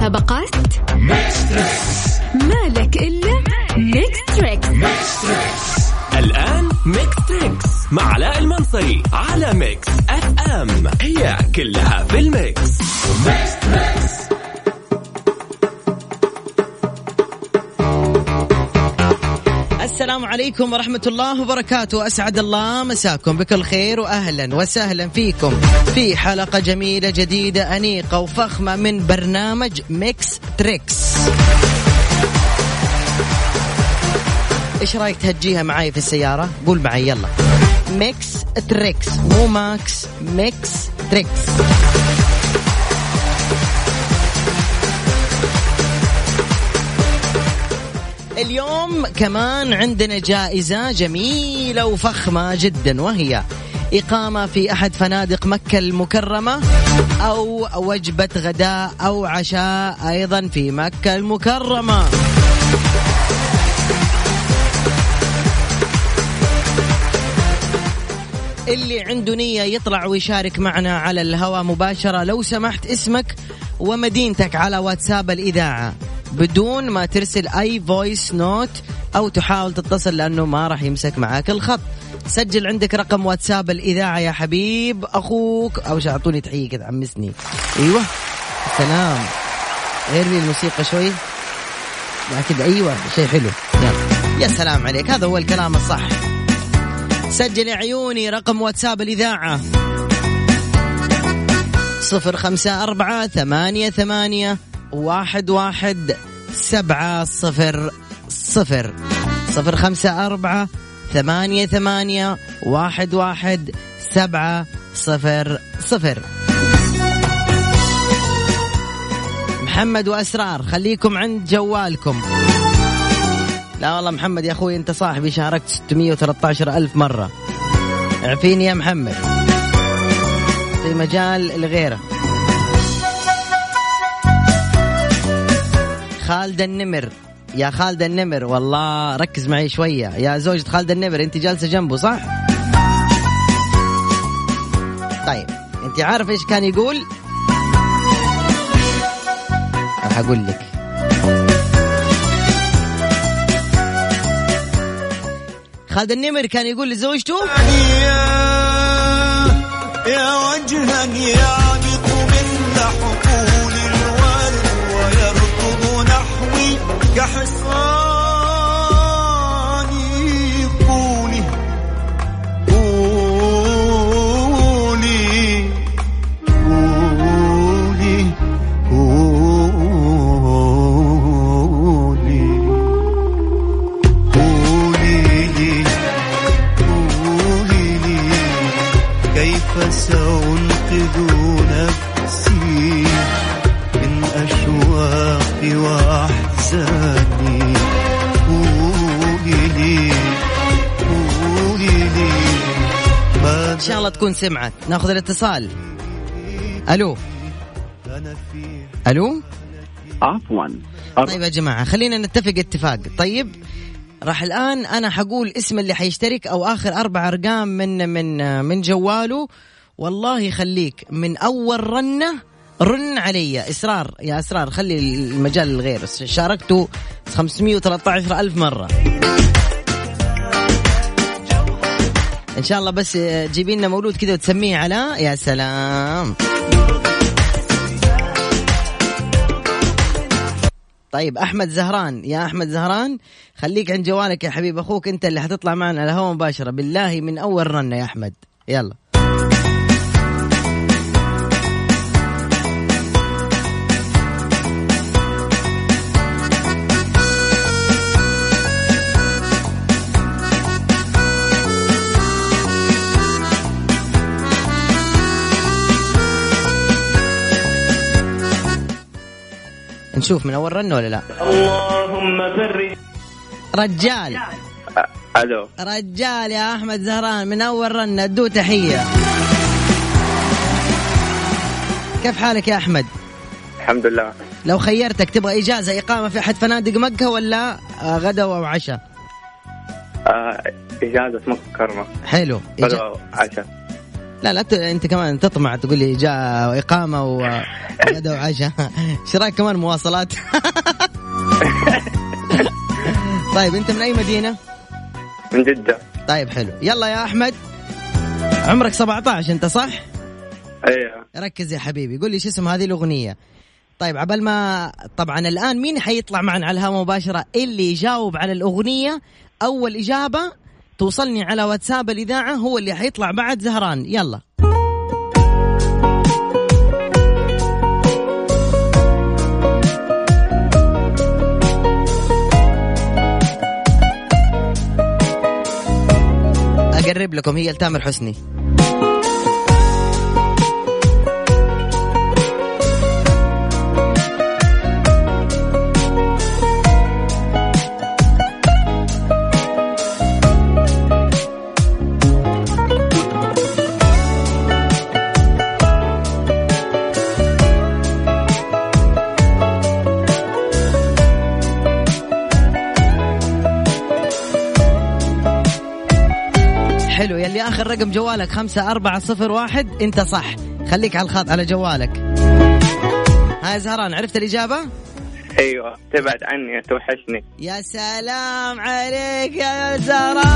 المسابقات مالك إلا ميكس تريكس. الآن ميكس تريكس مع علاء المنصري على ميكس أف أم. هي كلها في ال mix. ميكس تريكس عليكم ورحمة الله وبركاته. أسعد الله مساكم بكل خير وأهلا وسهلا فيكم في حلقة جميلة جديدة أنيقة وفخمة من برنامج ميكس تريكس إيش رأيك تهجيها معاي في السيارة؟ قول معي يلا. ميكس تريكس مو ماكس ميكس تريكس اليوم كمان عندنا جائزة جميلة وفخمة جدا وهي إقامة في أحد فنادق مكة المكرمة أو وجبة غداء أو عشاء أيضا في مكة المكرمة. اللي عنده نية يطلع ويشارك معنا على الهواء مباشرة. لو سمحت اسمك ومدينتك على واتساب الإذاعة. بدون ما ترسل أي voice note أو تحاول تتصل لأنه ما راح يمسك معاك الخط. سجل عندك رقم واتساب الإذاعة يا حبيب أخوك أو أعطوني تحية كذا عمسني أيوة سلام لي الموسيقى شوي؟ لا كذا أيوة شيء حلو. يلا. يا سلام عليك. هذا هو الكلام الصح. سجل يا عيوني رقم واتساب الإذاعة. صفر خمسة أربعة ثمانية ثمانية واحد واحد سبعة صفر صفر صفر خمسة أربعة ثمانية ثمانية واحد واحد سبعة صفر صفر. محمد وأسرار خليكم عند جوالكم. لا والله محمد يا أخوي أنت صاحبي شاركت 613 ألف مرة. اعفيني يا محمد. في مجال لغيره خالد النمر. يا خالد النمر والله ركز معي شوية. يا زوجة خالد النمر انت جالسة جنبه صح؟ طيب انت عارف إيش كان يقول؟ راح أقول لك. خالد النمر كان يقول لزوجته يا وجها يعبق كحصان الله تكون سمعت. ناخذ الاتصال. ألو. ألو؟ عفوا. طيب يا جماعة خلينا نتفق اتفاق. طيب راح الآن أنا حقول اسم اللي حيشترك أو آخر أربع أرقام من من من جواله. والله يخليك من أول رنة رن علي. إسرار يا إسرار خلي المجال للغير شاركته 513 ألف مرة. إن شاء الله بس جيبي لنا مولود كذا وتسميه على يا سلام. طيب أحمد زهران يا أحمد زهران خليك عند جوالك يا حبيب أخوك أنت اللي حتطلع معنا على الهواء مباشرة. بالله من أول رنة يا أحمد. يلا. نشوف من أول رنه ولا لا. اللهم فرج. رجال. ألو. رجال يا أحمد زهران من أول رنه ادوه تحية. كيف حالك يا أحمد؟ الحمد لله. لو خيرتك تبغى إجازة إقامة في أحد فنادق مكة ولا آه، غدا أو عشاء؟ آه إجازة مكة كرمة. حلو. إجا... غدا عشاء. لا لا انت كمان تطمع تقول لي جاء إقامة وغدا وعشاء إيش رأيك كمان مواصلات؟ طيب أنت من أي مدينة؟ من جدة. طيب حلو. يلا يا أحمد. عمرك 17 أنت صح؟ أيوه ركز يا حبيبي قول لي شو اسم هذه الأغنية. طيب عبال ما طبعا الآن مين حيطلع معنا على الهواء مباشرة؟ اللي يجاوب على الأغنية أول إجابة توصلني على واتساب الإذاعة هو اللي حيطلع بعد زهران. يلا. أقرب لكم هي لتامر حسني. آخر رقم جوالك خمسة أربعة صفر واحد. أنت صح. خليك على الخط على جوالك. هاي زهران عرفت الإجابة؟ أيوه. تبعد عني توحشني. يا سلام عليك يا زهران.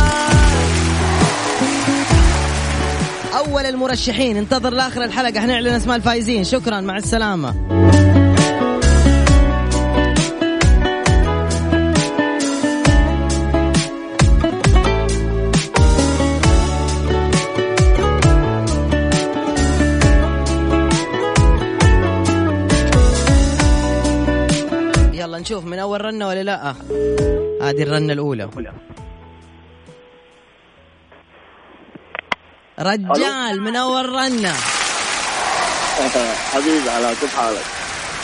أول المرشحين. انتظر لآخر الحلقة حنعلن أسماء الفايزين شكرا مع السلامة. أول رنة ولا لا؟ هذه الرنة الأولى. رجال من أول رنة. حبيبي على كيف حالك؟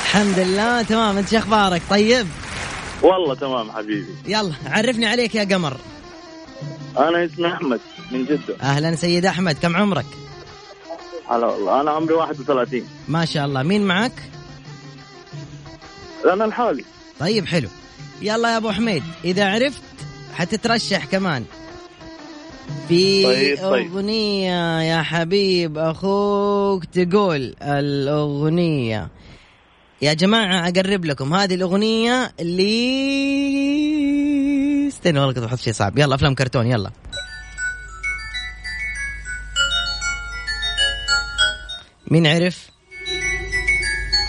الحمد لله تمام. أنت شو أخبارك؟ طيب؟ والله تمام حبيبي. يلا عرفني عليك يا قمر. أنا اسمي أحمد من جدة. أهلا سيد أحمد. كم عمرك؟ هلا والله. أنا عمري 31 ما شاء الله. مين معك؟ أنا الحالي. طيب حلو. يلا يا أبو حميد إذا عرفت حتترشح كمان. في طيب، طيب. أغنية يا حبيب أخوك تقول الأغنية. يا جماعة أقرب لكم هذه الأغنية اللي استنى والله كنت بحط شيء صعب. يلا أفلام كرتون يلا. مين عرف؟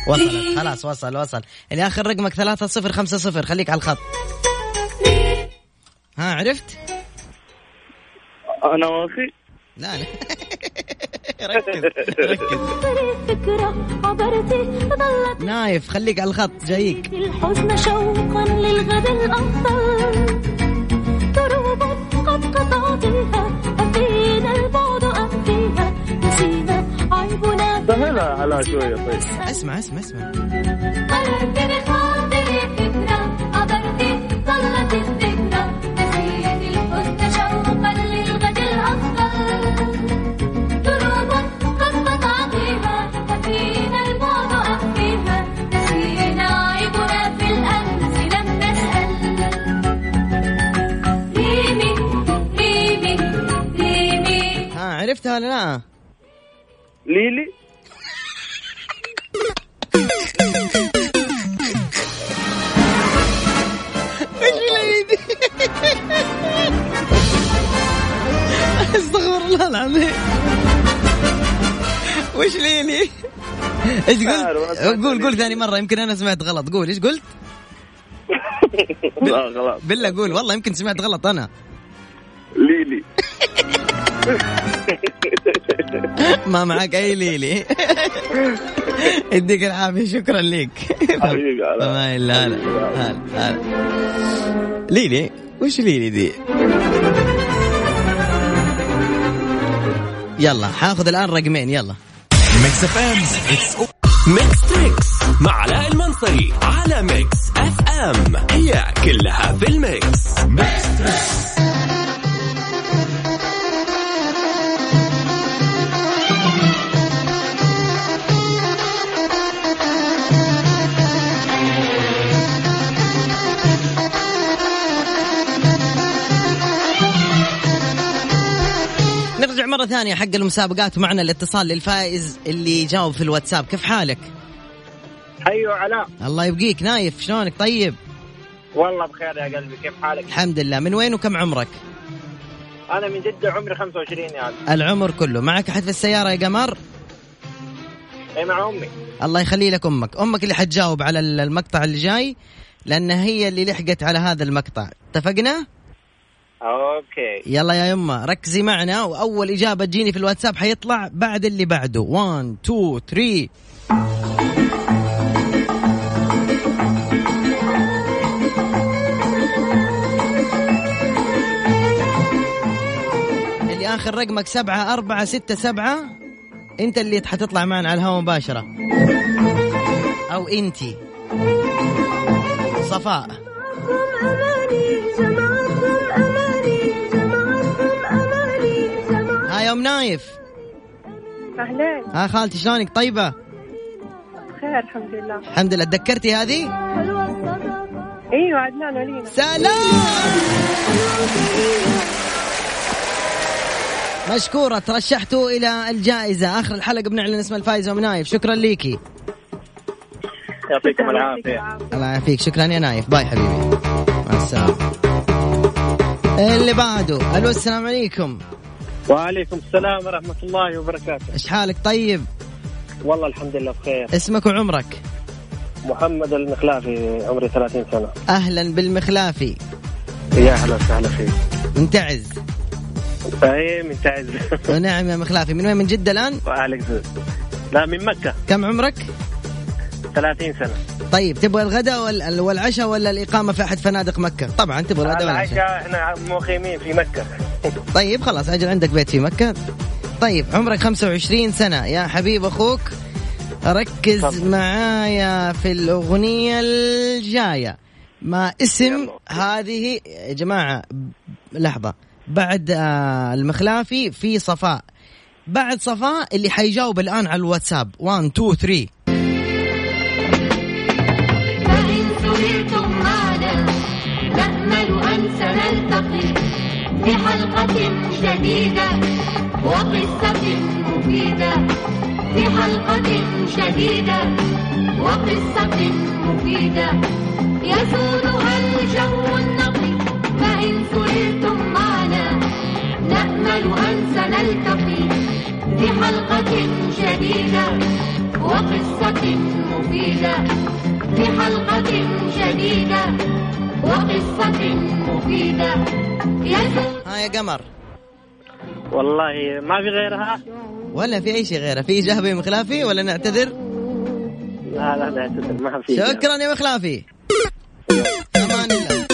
وصلت. خلاص وصل وصل. اللي آخر رقمك ثلاثة صفر خمسة صفر. خليك على الخط. ها عرفت؟ أنا واخي لا لا. ركز ركز. نايف خليك على الخط جايك. الحزن شوقا للغد الأفضل. دروب قد قطعتها أفينا البعد أم فيها نسينا سهلها على شوية طيب. اسمع اسمع اسمع. عرفتها ولا لا؟ ليلي إيش دي؟ أستغفر الله العظيم وش ليلي؟ إيش قلت؟ قول قول ليلي. ثاني مرة يمكن أنا سمعت غلط قول إيش قلت؟ لا خلاص بالله قول والله يمكن سمعت غلط أنا ليلي ما معك أي ليلي يديك العافية شكرا لك حبيبي هلا. هلا هلا. ليلي وش ليلي دي؟ يلا حاخذ الآن رقمين يلا. ميكس اف ام ميكس تريكس مع علاء المنصري على ميكس اف ام هي كلها في الميكس. نرجع مرة ثانية حق المسابقات معنا الاتصال للفائز اللي جاوب في الواتساب كيف حالك؟ أيوه علاء الله يبقيك نايف شلونك طيب؟ والله بخير يا قلبي كيف حالك؟ الحمد لله من وين وكم عمرك؟ أنا من جدة عمري 25 يعني العمر كله معك أحد في السيارة يا قمر؟ أي مع أمي الله يخلي لك أمك أمك اللي حتجاوب على المقطع اللي جاي لأن هي اللي لحقت على هذا المقطع اتفقنا؟ أوكي. يلا يا يمه ركزي معنا وأول إجابة تجيني في الواتساب حيطلع بعد اللي بعده. 1 2 3 اللي آخر رقمك سبعة أربعة ستة سبعة. أنت اللي حتطلع معنا على الهواء مباشرة. أو أنتي. صفاء. يا ام نايف. أهلين. ها خالتي شلونك؟ طيبة؟ بخير الحمد لله. الحمد لله. تذكرتي هذه؟ أيوة عدنان ولينا. سلام! مشكورة ترشحتوا إلى الجائزة. آخر الحلقة بنعلن اسم الفائز أم نايف. شكرا ليكي. يعطيكم العافية. الله يعافيك. شكرا يا نايف. باي حبيبي. مع السلامة. اللي بعده. ألو السلام عليكم. وعليكم السلام ورحمة الله وبركاته. إيش حالك؟ طيب. والله الحمد لله بخير. اسمك وعمرك؟ محمد المخلافي عمري 30 سنة. أهلا بالمخلافي. يا أهلا وسهلا فيك. منتعز اي من تعز ونعم يا مخلافي. من وين؟ من جدة الآن؟ وعليك. لا من مكة. كم عمرك؟ 30 سنة. طيب تبغى الغداء وال- والعشاء ولا الإقامة في أحد فنادق مكة؟ طبعا تبغى الغداء والعشاء. العشاء إحنا مقيمين في مكة. طيب خلاص أجل عندك بيت في مكة. طيب عمرك 25 سنة. يا حبيب أخوك ركز تفضل. معايا في الأغنية الجاية. ما اسم. هذه؟ يا جماعة لحظة. بعد آه، المخلافي في صفاء. بعد صفاء اللي حيجاوب الآن على الواتساب. 1 2 3 في حلقة جديدة وقصة مفيدة. في حلقة جديدة وقصة مفيدة. يسودها الجو النقي فإن سررتم معنا نأمل أن سنلتقي. في حلقة جديدة وقصة مفيدة. في حلقة جديدة وقصة مفيدة. يسود ها يا قمر. والله ما في غيرها. ولا في أي شيء غيره؟ في إجابة يا مخلافي ولا نعتذر؟ لا لا تدري، ما في. شكرا يا مخلافي أمان الله.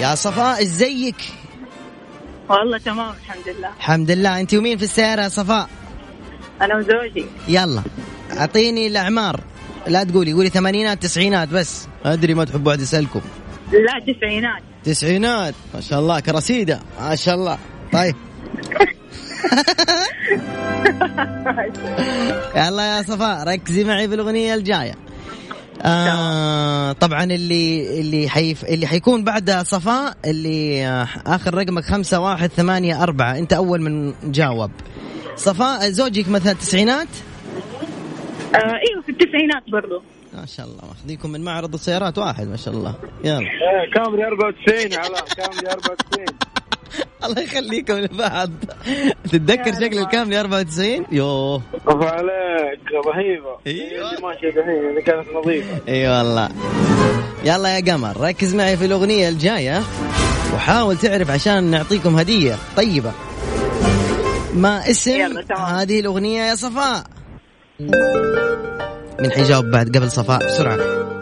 يا صفاء إزيك؟ والله تمام الحمد لله. الحمد لله. انت ومين في السيارة؟ يا صفاء. أنا وزوجي. يلا. أعطيني الأعمار. لا تقولي قولي ثمانينات تسعينات بس. أدري ما تحبوا احد يسألكم. لا تسعينات. تسعينات. ما شاء الله كرسيدة. ما شاء الله. طيب. يلا يا صفاء ركزي معي في الأغنية الجاية. آه طبعا اللي اللي حيف اللي حيكون بعد صفاء اللي آه آخر رقمك خمسة واحد ثمانية أربعة. أنت أول من جاوب. صفاء زوجك مثلا التسعينات؟ آه إيوه في التسعينات برضو. ما شاء الله ماخذيكم من معرض السيارات واحد ما شاء الله. يلا. كامري 94 علاء كامري 94 الله يخليكم لبعض تتذكر شكل الكامري 94 يوه. الله عليك رهيبة. ماشيه دحين اللي كانت نظيفة. إي والله. يلا يا قمر ركز معي في الأغنية الجاية. وحاول تعرف عشان نعطيكم هدية طيبة. ما اسم. هذه الأغنية يا صفاء؟ من حيجاوب بعد قبل صفاء بسرعة.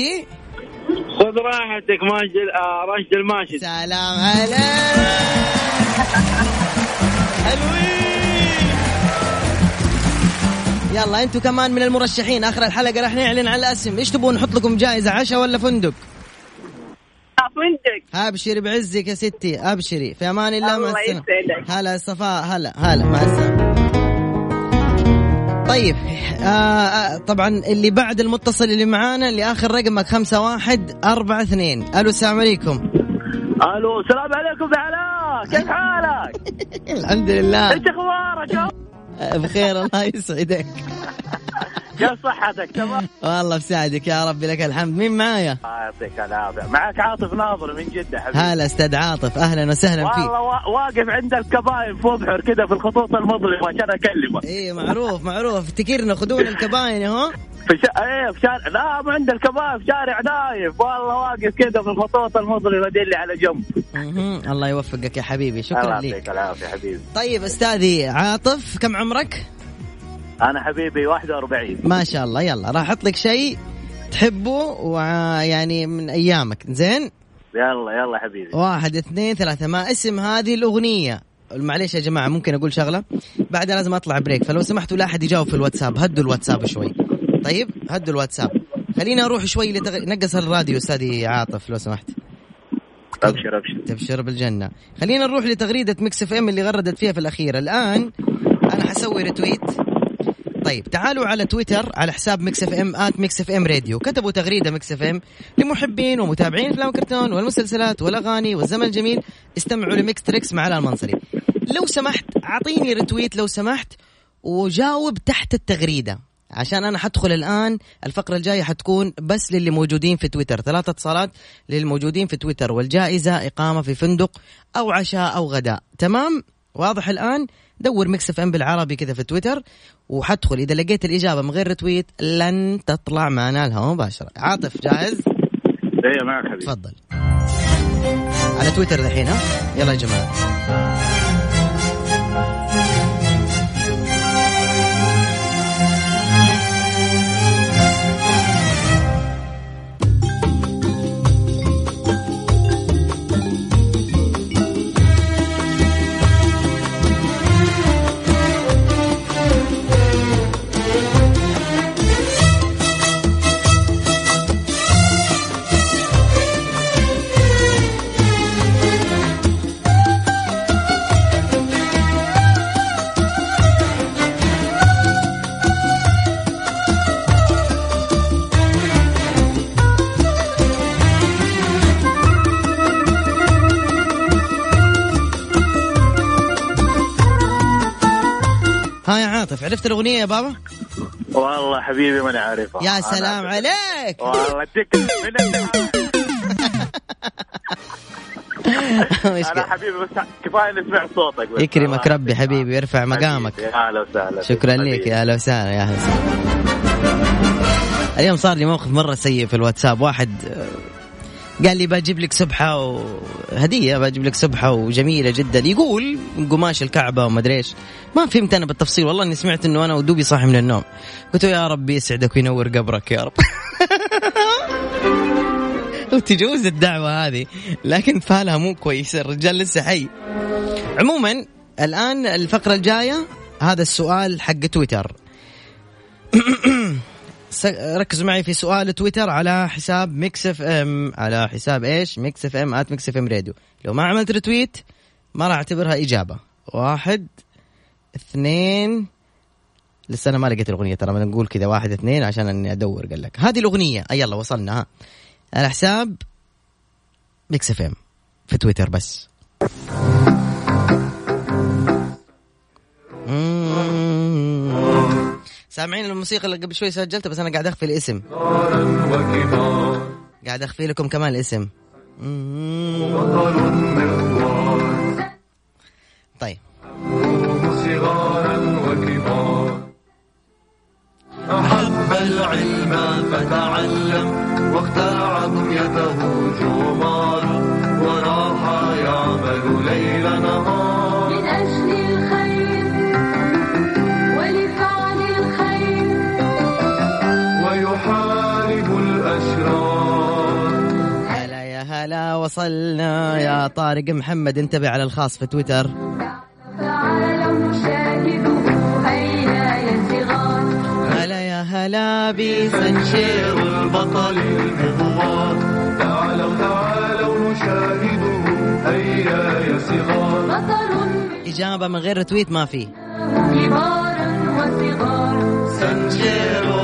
عرفتي؟ خذ راحتك ماجد آه راشد الماشد سلام عليك. حلوين يلا أنتوا كمان من المرشحين. آخر الحلقة راح نعلن عن الأسم. إيش تبون نحط لكم جائزة عشاء ولا فندق؟ فندق. أبشري بعزك يا ستي. أبشري. في أمان الله مع الله السلامة. يسعدك. هلا صفاء. هلا هلا مع السلامة. طيب آه آه طبعا اللي بعد المتصل اللي معانا اللي اخر رقمك خمسة واحد أربعة اثنين. ألو السلام عليكم. ألو السلام عليكم يا علاء كيف حالك؟ الحمد لله. إيش أخبارك؟ بخير الله يسعدك. كيف صحتك تمام؟ والله بساعدك يا ربي لك الحمد. مين معايا؟ الله يعطيك العافية. معك عاطف ناظر من جدة حبيبي. هلا أستاذ عاطف أهلا وسهلا فيك. والله وا- واقف عند الكباين في وبحر كذا في الخطوط المظلمة عشان أكلمك. إيه معروف معروف. افتكرنا خذونا الكباين اهو في شا... إيه في شارع لا مو عند الكباين في شارع نايف والله واقف كذا في الخطوط المظلمة دي اللي على جنب. الله يوفقك يا حبيبي. الله شكرا يعطيك لك العافية حبيبي. طيب أستاذي عاطف كم عمرك؟ أنا حبيبي 41 ما شاء الله يلا راح أحط لك شيء تحبه ويعني من أيامك. زين؟ يلا يلا حبيبي. واحد اثنين ثلاثة. ما اسم هذه الأغنية؟ معليش يا جماعة ممكن أقول شغلة؟ بعدها لازم أطلع break فلو سمحتوا لا أحد يجاوب في الواتساب. هدوا الواتساب شوي. طيب هدوا الواتساب. خليني أروح شوي لتغ... نقص الراديو أستاذي عاطف لو سمحت. أبشر أبشر. تبشر بالجنة. خلينا نروح لتغريدة ميكس إف إم اللي غردت فيها في الأخير. الآن أنا حسوي retweet طيب تعالوا على تويتر على حساب ميكس إف إم at ميكس إف إم راديو. كتبوا تغريدة ميكس إف إم لمحبين ومتابعين افلام الكرتون والمسلسلات والأغاني والزمن الجميل. استمعوا لميكس تريكس مع علاء المنصري لو سمحت أعطيني retweet لو سمحت وجاوب تحت التغريدة. عشان أنا حدخل الآن الفقرة الجاية حتكون بس للي موجودين في تويتر. ثلاثة اتصالات للموجودين في تويتر والجائزة إقامة في فندق أو عشاء أو غداء. تمام؟ واضح الآن؟ دور ميكس اف ام بالعربي كذا في تويتر وحدخل. إذا لقيت الإجابة من غير retweet لن تطلع معنا الهواء مباشرة. عاطف جاهز؟ إيه معك حبيبي. تفضل. على تويتر الحين ها؟ يلا يا جماعة. ها يا عاطف عرفت الأغنية يا بابا؟ والله حبيبي ماني عارفها. يا سلام عليك. والله أديك. أنا. حبيبي بس كفاية إني سمعت صوتك بس. يكرمك ربي حبيبي يرفع مقامك. يا أهلا وسهلا شكرا. لك يا أهلا وسهلا يا أهلا وسهلا. اليوم صار لي موقف مرة سيء في الواتساب. واحد قال لي بجيب لك سبحة وهديه بجيب لك سبحة وجميلة جدا. يقول قماش الكعبة وما أدري إيش. ما فهمت أنا بالتفصيل والله إني سمعت إنه أنا ودوبي صاحي من النوم. قلت يا رب يسعدك وينور قبرك يا رب. وتجوز الدعوة هذه لكن فالها مو كويس الرجال لسه حي. عموما الآن الفقرة الجاية هذا السؤال حق تويتر. ركزوا معي في سؤال تويتر على حساب ميكس اف ام على حساب إيش؟ ميكس اف ام at ميكس اف ام راديو لو ما عملت retweet ما راح اعتبرها إجابة. واحد اثنين لسه أنا ما لقيت الأغنية ترى بدنا نقول كذا واحد اثنين عشان إني أدور قال لك. هذه الأغنية. أي يلا وصلنا ها. على حساب ميكس اف ام في تويتر بس. مم. سامعين الموسيقى اللي قبل شوي سجلتها بس أنا قاعد أخفي الاسم قاعد أخفي لكم كمان الاسم. طيب وصلنا. يا طارق محمد انتبه على الخاص في تويتر. هلا يا هلا بسنشير البطل المغوار تعالوا تعالوا نشاهده هيا يا صغار بطل إجابة من غير retweet ما في. كبار وصغار سنشيرو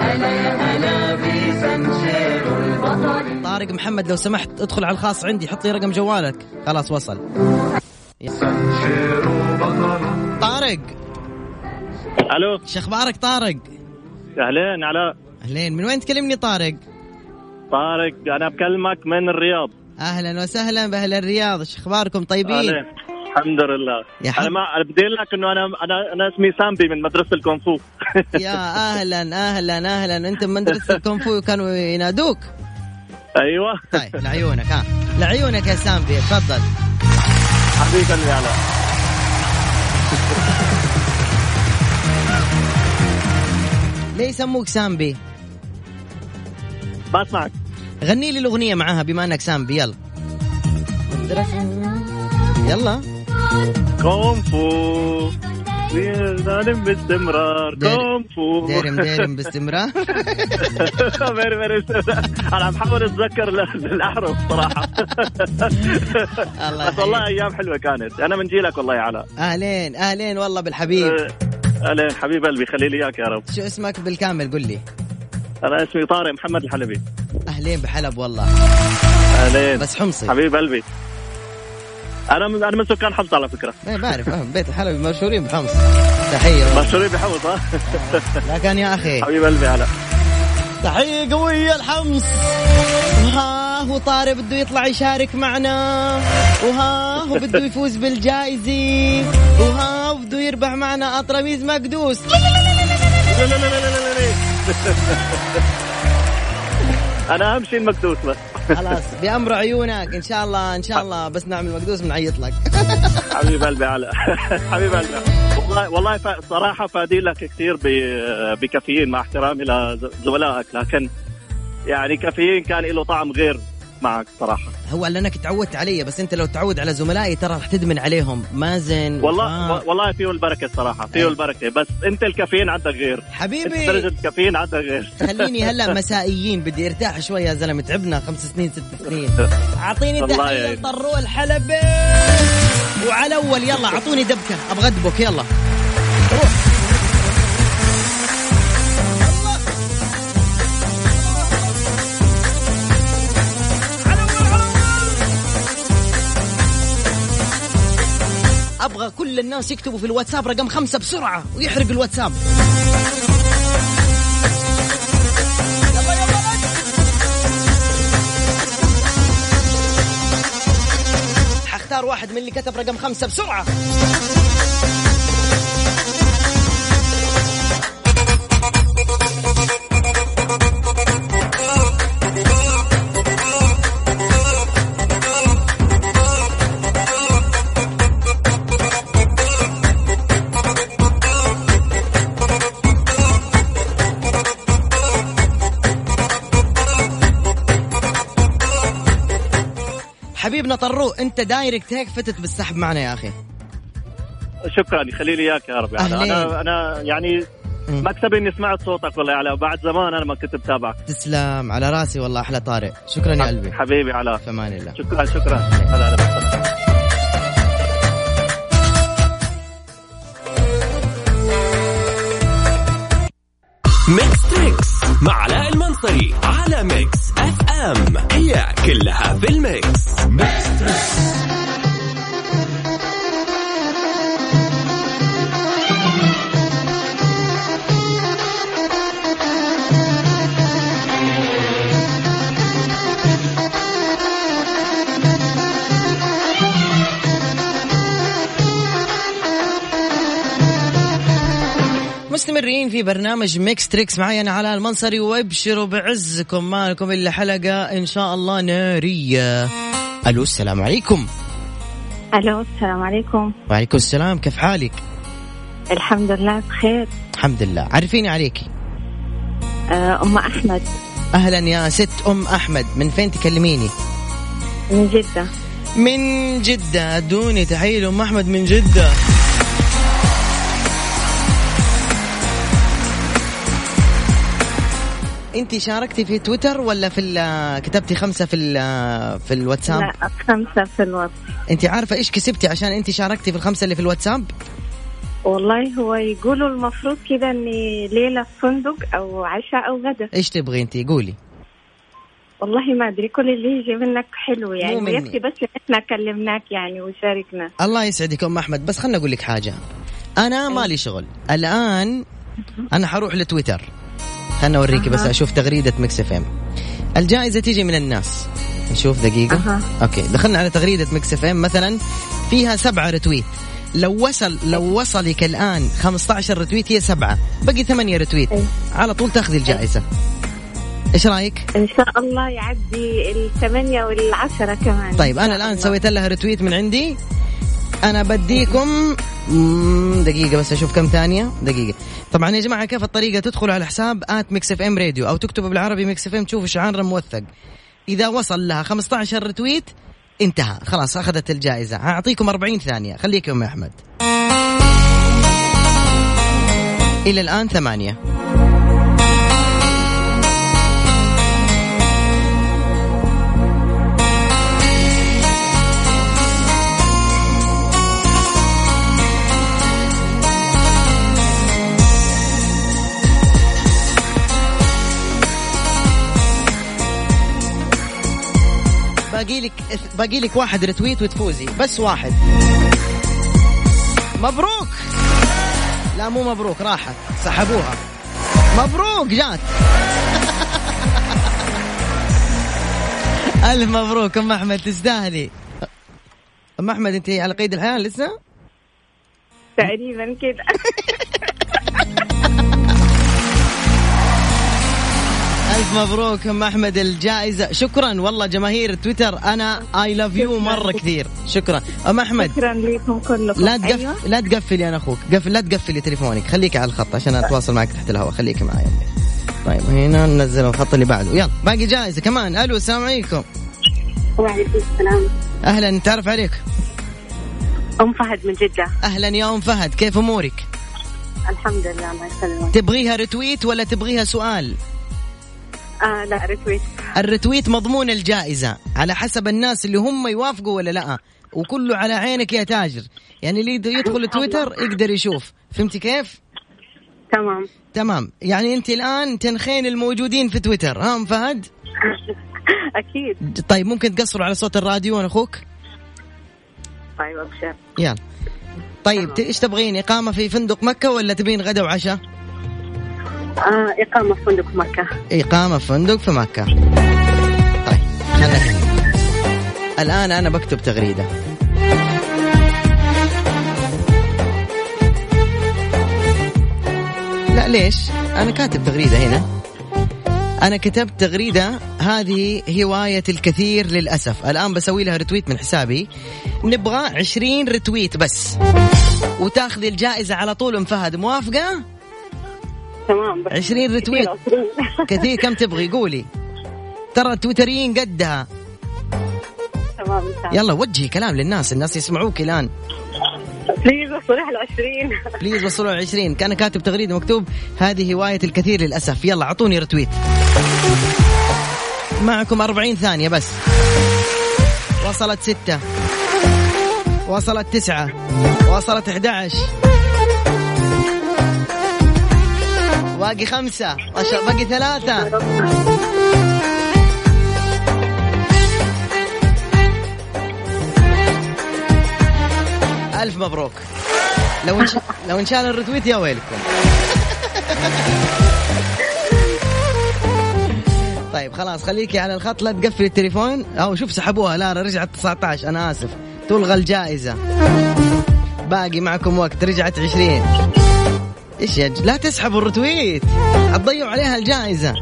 هلا يا هلا بسنشير البطل طارق محمد لو سمحت ادخل على الخاص عندي حط لي رقم جوالك. خلاص وصل. طارق. ألو. شو أخبارك طارق؟ أهلين علاء أهلين. من وين تكلمني طارق؟ طارق أنا بكلمك من الرياض. أهلا وسهلا بأهل الرياض. شو أخباركم؟ طيبين؟ أهلين. الحمد لله. يا حب- أنا ما بدي لك إنه أنا أنا أنا اسمي سامبي من مدرسة الكونفو. يا أهلا أهلا أهلا. أنت من مدرسة الكونفو كانوا ينادوك. أيوه. طيب لعيونك ها. لعيونك يا سامبي تفضل. حبيبي قلبي علاء ليه يسموك سامبي؟ بسمعك. غني لي الأغنية معاها بما أنك سامبي يلا. يلا. كونفو دارم باستمرار. كونفو ديرم ديرم باستمرار. very very أنا عم بحاول أتذكر ال- الأحرف صراحة. الله بس والله. أيام حلوة كانت. أنا من جيلك والله يا علاء. أهلين أهلين والله بالحبيب. أه، أهلين حبيب قلبي خلي لي إياك يا رب. شو اسمك بالكامل قل لي؟ أنا اسمي طارق محمد الحلبي. أهلين بحلب والله. أهلين. بس حمصي. حبيب قلبي. أنا من أنا من سكان حمص على فكرة. إيه بعرف أهم بيت الحلبي مشهورين بحمص. تحية. مشهورين بحمص ها؟ لكن يا أخي. حبيب قلبي هلا. تحية قوية الحمص وها هو طارق بده يطلع يشارك معنا. وها هو بده يفوز بالجائزة. وها بده يربح معنا أطرميز مقدوس. أنا أهم شيء المكدوس بس. خلاص بأمر عيونك. إن شاء الله إن شاء الله. بس نعمل مقدوس بنعيط لك. حبيب قلبي علاء حبيب قلبي. والله والله صراحة فادي لك كثير بكافيين مع احترامي لزملائك. لكن يعني كافيين كان له طعم غير معك صراحة. هو لأنك تعودت علي بس أنت لو تعود على زملائي ترى رح تدمن عليهم. مازن والله وفاء. والله فيه البركة الصراحه فيه. البركة بس أنت الكافيين عندك غير. أنت حبيبي درجة الكافيين عندك غير. خليني هلا مسائيين بدي ارتاح شوي يا زلمة تعبنا خمس سنين ست سنين. أعطيني تحيه يعين. طرو الحلبي وعلى أول يلا أعطوني دبكة أبغى أدبك يلا. روح. كل الناس يكتبوا في الواتساب رقم خمسة بسرعة ويحرق الواتساب. حختار واحد من اللي كتب رقم خمسة بسرعة. طرو انت direct هيك فتت بالسحب معنا يا أخي شكرا يخلي لي إياك يا رب. أهلين. أنا أنا يعني مم. مكسبي إني سمعت صوتك والله يا علاء بعد زمان أنا ما كنت بتابعك تسلم على راسي والله أحلى طارق شكرا يا قلبي حبيبي علاء في أمان الله شكرا شكرا هلا هلا. ميكس تريكس مع علاء المنصري على ميكس اف ام هي كلها في الميكس. مستمرين في برنامج ميكس تريكس معي أنا علاء المنصري وأبشروا بعزكم. ما لكم إلا حلقة إن شاء الله نارية. ألو السلام عليكم. ألو السلام عليكم. وعليكم السلام. كيف حالك؟ الحمد لله بخير. الحمد لله. عرفيني عليكي. آه، أم أحمد. أهلا يا ست أم أحمد. من فين تكلميني؟ من جدة. من جدة. أدوني تحية لأم أحمد من جدة. انت شاركتي في تويتر ولا في كتبتي خمسة في في الواتساب؟ لا خمسة في الوقت انت عارفة إيش كسبتي عشان انت شاركتي في الخمسة اللي في الواتساب؟ والله هو يقولوا المفروض كده إني ليلة في فندق أو عشاء أو غدا. إيش تبغي انت؟ قولي. والله ما أدري كل اللي يجي منك حلو يعني. مو مني. ويكفي بس إحنا كلمناك يعني وشاركنا. الله يسعدك أم أحمد. بس خلنا أقول لك حاجة. أنا مالي شغل. الآن أنا حروح لتويتر. خلنا أوريكي بس أشوف تغريدة مكس إف إم. الجائزة تيجي من الناس. نشوف دقيقة. أها. okay. دخلنا على تغريدة مكس إف إم. مثلا فيها سبعة retweet. لو وصل لو وصلك الآن 15 retweet هي سبعة. بقي ثمانية retweet. أي. على طول تأخذي الجائزة. إيش رأيك؟ إن شاء الله يعدي الثمانية والعشرة كمان. طيب أنا الآن. سويت لها retweet من عندي. أنا بديكم. دقيقة بس أشوف كم ثانية. دقيقة. طبعا يا جماعة كيف الطريقة؟ تدخلوا على حساب at ميكس إف إم راديو أو تكتبوا بالعربي ميكس إف إم تشوفوا شعار موثق. إذا وصل لها 15 retweet انتهى. خلاص أخذت الجائزة. هاعطيكم 40 ثانية. خليكم يا أحمد. إلى الآن ثمانية. باقي لك باقي لك واحد رتويت وتفوزي. بس واحد. مبروك. لا مو مبروك راحت. سحبوها. مبروك جات. ألف مبروك أم أحمد تستاهلي أم أحمد أنت على قيد الحياة لسه؟ تقريبا كده. ألف مبروك أم أحمد الجائزة. شكرا. والله جماهير تويتر أنا I love you مرة كثير. شكرا. أم أحمد. شكرا لكم كلكم. لا تقف... أيوة. لا تقفلي أنا أخوك. قفل لا تقفلي تليفونك. خليكي على الخط عشان أتواصل معك تحت الهواء. خليكي معي. طيب هنا ننزل الخط اللي بعده. يلا باقي جائزة. كمان. ألو السلام عليكم. وعليكم السلام. أهلا. نتعرف عليك. أم فهد من جدة. أهلا يا أم فهد. كيف أمورك؟ الحمد لله الله يسلمك. تبغيها رتويت ولا تبغيها سؤال؟ آه لا رتويت الرتويت مضمون الجائزة على حسب الناس اللي هم يوافقوا ولا لا. وكله على عينك يا تاجر. يعني اللي يدخل تويتر يقدر يشوف. فهمتي كيف؟ تمام. تمام. يعني أنت الآن تنخين الموجودين في تويتر ها أم فهد؟ أكيد. طيب ممكن تقصروا على صوت الراديو أنا أخوك؟ طيب أبشر. يلا. طيب إيش تبغين إقامة في فندق مكة ولا تبين غدا وعشاء؟ آه إقامة في فندق مكة. إقامة في فندق في مكة. طيب خلنا هنا الآن أنا بكتب تغريدة. لا ليش؟ أنا كاتب تغريدة هنا. أنا كتبت تغريدة هذه هواية الكثير للأسف. الآن بسوي لها رتويت من حسابي. نبغى 20 retweet بس. وتاخذي الجائزة على طول أم فهد. موافقة؟ تمام بس 20 retweet. كثير كم تبغي؟ قولي. ترى التويتريين قدها. تمام. يلا وجهي كلام للناس الناس يسمعوك الآن. please وصلوا ال 20 please وصلوا ال 20 كان كاتب تغريده مكتوب هذه هواية الكثير للأسف. يلا أعطوني retweet. معكم 40 ثانية بس. وصلت ستة. وصلت تسعة. وصلت 11 باقي خمسة. باقي ثلاثة. ألف مبروك. لو انش... لو انشال الرتويت يا ويلكم. طيب خلاص خليكي على الخط لا تقفل التليفون. أو شوف سحبوها. لا رجعت 19 أنا آسف. تلغى الجائزة. باقي معكم وقت رجعت 20 إيش يا لا تسحبوا الرتويت. هتضيعوا عليها الجائزة.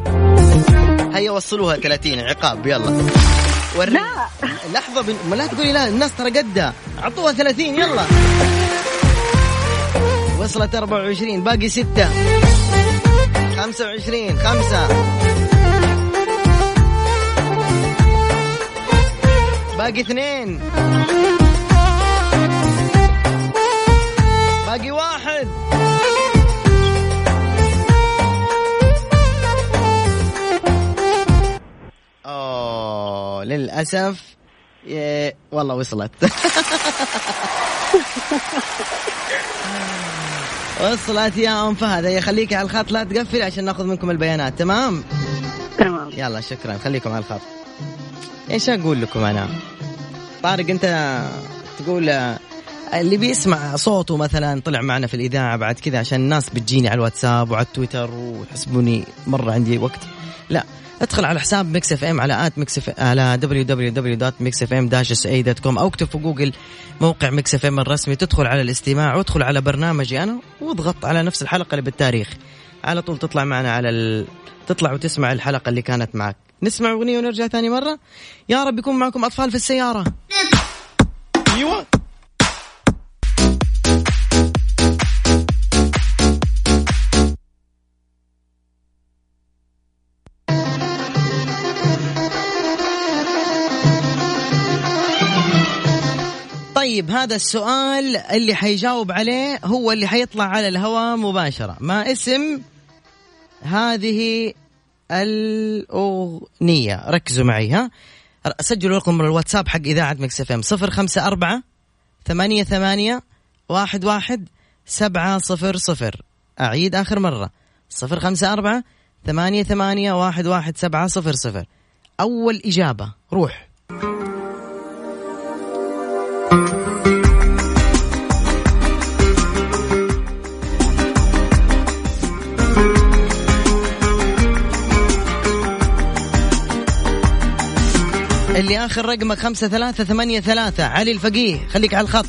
هيا وصلوها 30 عقاب يلا. وري لا. لحظة بن... ما لا تقولي لا الناس ترى قدها. اعطوها 30 يلا. وصلت 24 باقي 6 25 5 باقي اثنين. باقي واحد. للأسف والله وصلت. وصلت يا أم فهد. هي خليكي على الخط لا تقفلي عشان ناخذ منكم البيانات. تمام؟ تمام. يلا شكرا. خليكم على الخط. إيش أقول لكم أنا؟ طارق أنت تقول آه، اللي بيسمع صوته مثلا طلع معنا في الإذاعة بعد كذا عشان الناس بتجيني على الواتساب وعلى التويتر ويحسبوني مرة عندي وقت. لا ادخل على حساب Mix FM على at Mix FM على www.mixfm-sa.com أو اكتب في جوجل موقع Mix FM الرسمي تدخل على الاستماع وادخل على برنامجي أنا واضغط على نفس الحلقة اللي بالتاريخ. على طول تطلع معنا على ال... تطلع وتسمع الحلقة اللي كانت معك. نسمع أغنية ونرجع ثاني مرة. يا رب يكون معكم أطفال في السيارة. أيوه. طيب هذا السؤال اللي حيجاوب عليه هو اللي حيطلع على الهواء مباشرة. ما اسم هذه الأغنية؟ ركزوا معي ها؟ سجلوا رقم الواتساب حق إذاعة مكس إف إم. صفر خمسة أربعة ثمانية ثمانية واحد واحد سبعة صفر صفر. أعيد آخر مرة. صفر خمسة أربعة ثمانية ثمانية واحد واحد سبعة صفر صفر. أول إجابة. روح. اللي آخر رقمك خمسة ثلاثة ثمانية ثلاثة. علي الفقيه خليك على الخط.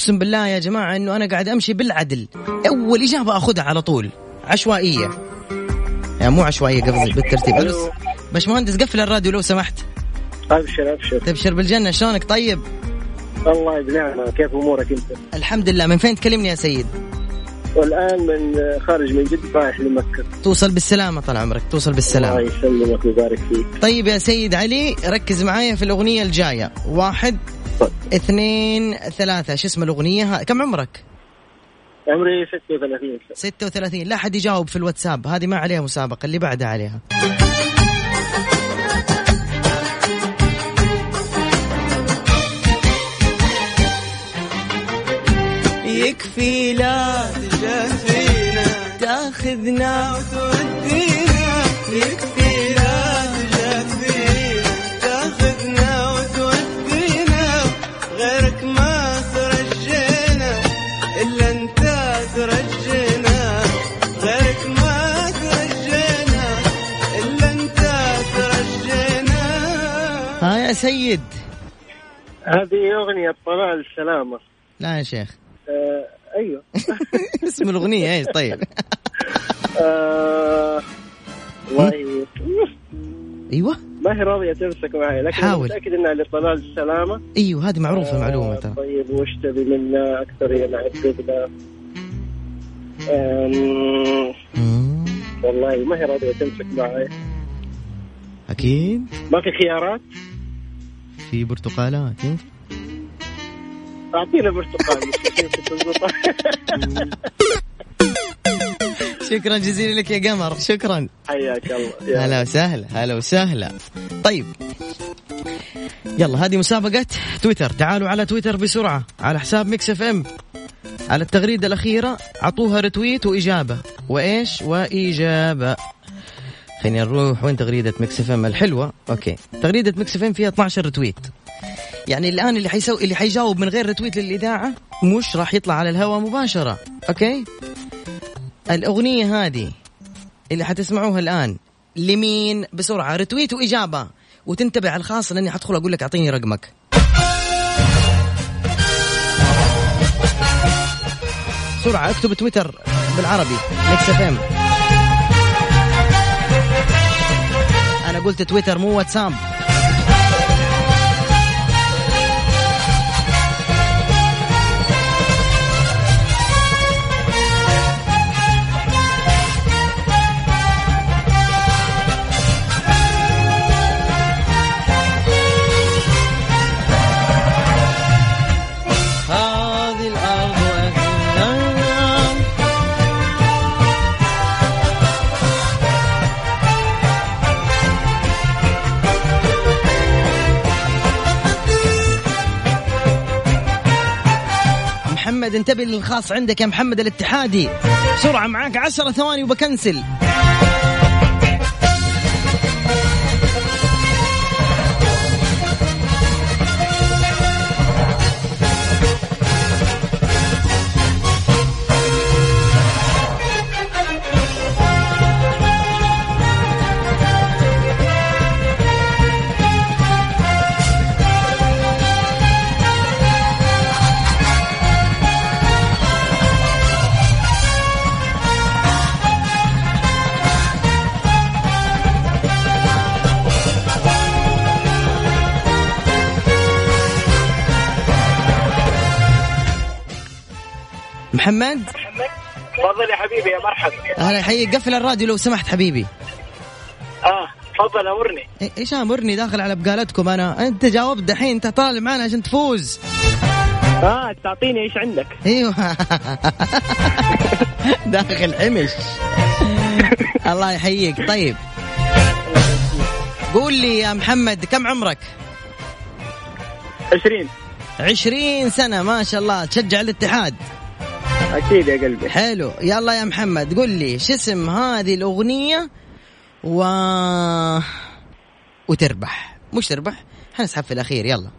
اقسم بالله يا جماعة إنه أنا قاعد أمشي بالعدل. أول إجابة أخذها على طول. عشوائية. يعني مو عشوائية قبل بالترتيب. بس باشمهندس قفل الراديو لو سمحت. أبشر أبشر. تبشر بالجنة. شلونك؟ طيب؟ الله بنعمه كيف أمورك أنت؟ الحمد لله. من فين تكلمني يا سيد؟ والآن من خارج من جد رايح لمكة. توصل بالسلامة طال عمرك. توصل الله بالسلامه يسلمك ويبارك فيك. طيب يا سيد علي ركز معايا في الأغنية الجاية. واحد اثنين ثلاثة. شو اسم الأغنية؟ ها- كم عمرك؟ عمري 36 سنه 36 لا حد يجاوب في الواتساب. هذه ما عليها مسابقة اللي بعدها عليها. يكفي لا تجافينا تاخذنا وتودينا. يكفي يا سيد. هذه أغنية طلال السلامه لا يا شيخ. آه أيوه. اسم الأغنية إيش؟ طيب. آه والله. أيوه. ما هي راضية تمسك معي لكن حاول. متأكد إنها لطلال السلامه أيوه هذه معروفة معلومة آه ترى. طيب وش تبي منا أكثر يا معذبنا والله ما هي راضية تمسك معي. أكيد. ما في خيارات؟ في برتقالات؟ أعطينا برتقال. شكرا جزيلا لك يا قمر شكرا. حياك الله هلا وسهلا هلا وسهلا. طيب. يلا هذه مسابقة تويتر. تعالوا على تويتر بسرعة على حساب Mix FM. على التغريدة الأخيرة عطوها retweet وإجابة. وإيش؟ وإجابة. خلينا نروح. وين تغريدة Mix FM؟ الحلوة. Okay. تغريدة Mix FM فيها 12 retweet يعني الآن اللي حيسوي اللي حيجاوب من غير retweet للإذاعة مش راح يطلع على الهواء مباشرة. Okay؟ الأغنية هذه اللي حتسمعوها الآن لمين؟ بسرعة. retweet وإجابة. وتنتبه على الخاص لأني حدخل أقول لك أعطيني رقمك. بسرعة. اكتب تويتر بالعربي. Mix FM. قلت تويتر مو واتساب. محمد انتبه للخاص عندك يا محمد الاتحادي. بسرعة معاك. عشرة ثواني وبكنسل. محمد؟ تفضل يا حبيبي يا مرحبا. أهلا يحييك قفل الراديو لو سمحت حبيبي. آه تفضل أمرني. إيش أمرني؟ داخل على بقالتكم أنا. أنت جاوبت دحين أنت طالع معنا عشان تفوز. آه تعطيني إيش عندك. إيوه. داخل حمش الله يحييك. طيب. قول لي يا محمد كم عمرك؟ 20 عشرين سنة ما شاء الله. تشجع الاتحاد. أكيد يا قلبي. حلو. يلا يا محمد قول لي شو اسم هذه الأغنية و وتربح؟ مش تربح حنسحب في الأخير يلا.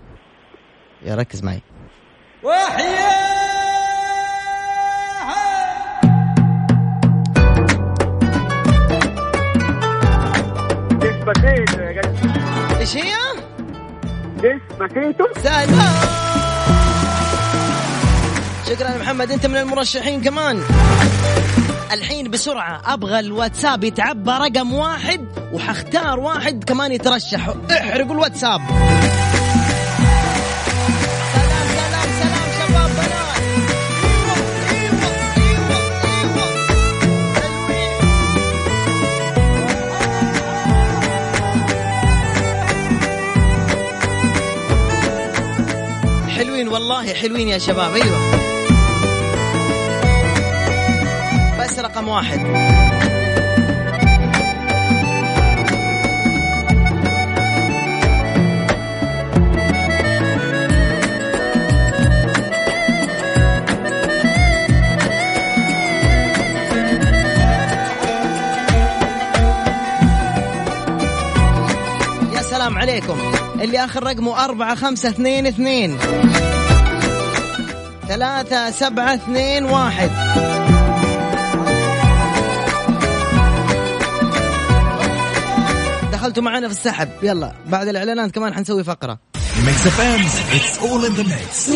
يا ركز معي. Despacito يا قلبي إيش هي؟ Despacito سلام. شكرا محمد أنت من المرشحين كمان. الحين بسرعة أبغى الواتساب يتعبى رقم واحد وحختار واحد كمان يترشح. احرقوا الواتساب. حلوين والله حلوين يا شباب أيوه. بس رقم واحد. يا سلام عليكم. اللي آخر رقمه أربعة خمسة اثنين اثنين. ثلاثة سبعة اثنين واحد. دخلتوا معنا في السحب. يلا بعد الإعلانات كمان حنسوي فقرة. Mix FM it's all in the mix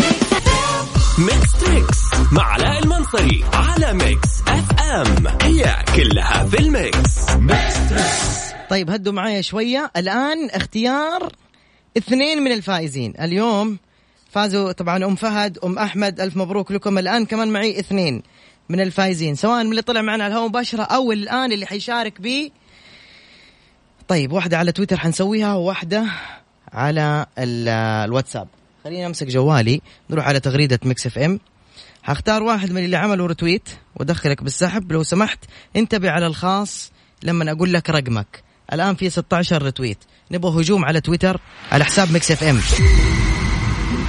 Mix Trix مع علاء المنصري على Mix FM هي كلها في ال mix. طيب هدوا معايا شوية. الآن اختيار اثنين من الفائزين. اليوم فازوا طبعا أم فهد أم أحمد. ألف مبروك لكم. الآن كمان معي اثنين من الفائزين. سواء من اللي طلع معنا على الهواء مباشرة أو الآن اللي حيشارك بي طيب واحدة على تويتر حنسويها وواحدة على ال- الواتساب. خليني أمسك جوالي نروح على تغريدة Mix FM. هختار واحد من اللي عملوا retweet وأدخلك بالسحب. لو سمحت انتبه على الخاص لما أقول لك رقمك. الآن في 16 retweet نبغى هجوم على تويتر على حساب Mix FM.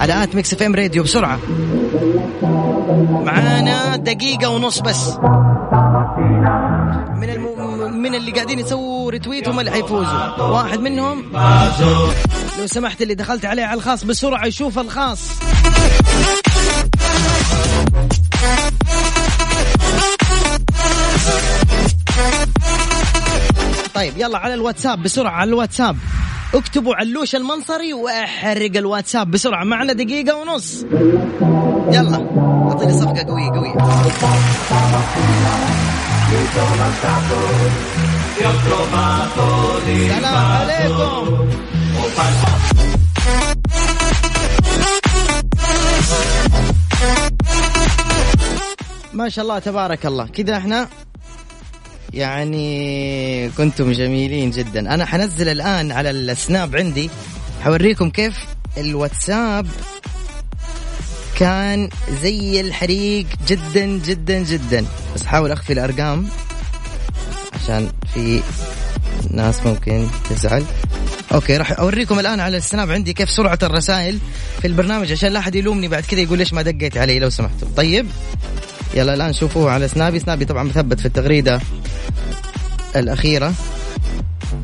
على at Mix FM Radio بسرعة. معانا دقيقة ونص بس. من الم... من اللي قاعدين يسووا retweet هم اللي حيفوزوا. واحد منهم لو سمحت اللي دخلت عليه على الخاص بسرعة يشوف الخاص. طيب يلا على الواتساب بسرعة على الواتساب. اكتبوا علوش المنصري واحرق الواتساب بسرعة. معنا دقيقة ونص. يلا أعطيني صفقة قوية قوية. سلام عليكم. ما شاء الله تبارك الله. كذا إحنا يعني كنتم جميلين جدا. أنا حنزل الآن على السناب عندي. حوريكم كيف الواتساب كان زي الحريق جدا جدا جدا. بس حاول أخفي الأرقام عشان في ناس ممكن تزعل. Okay راح أوريكم الآن على السناب عندي كيف سرعة الرسائل في البرنامج عشان لا أحد يلومني بعد كذا يقول ليش ما دقيت علي لو سمحتوا طيب يلا الآن شوفوه على سنابي. سنابي طبعا مثبت في التغريدة الأخيرة.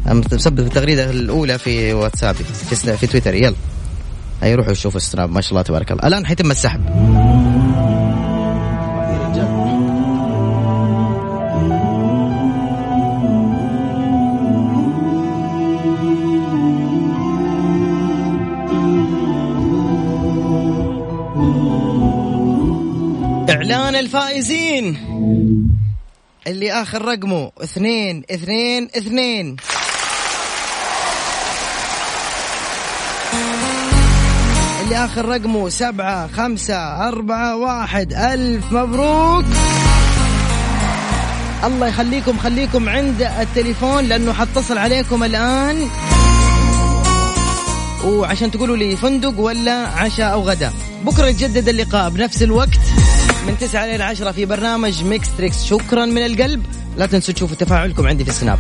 مثبت في التغريدة الأولى في واتسابي في, في تويتر. يلا. هيا روحوا شوفوا السناب ما شاء الله تبارك الله. الآن حيتم السحب. إعلان الفائزين. اللي آخر رقمه اثنين اثنين اثنين. اللي آخر رقمه سبعة خمسة أربعة واحد. ألف مبروك. الله يخليكم خليكم عند التليفون لأنه حتصل عليكم الآن. وعشان تقولوا لي فندق ولا عشاء أو غداء بكرة يتجدد اللقاء بنفس الوقت من 9 إلى 10 في برنامج Mix Trix شكرا من القلب. لا تنسوا تشوفوا تفاعلكم عندي في السناب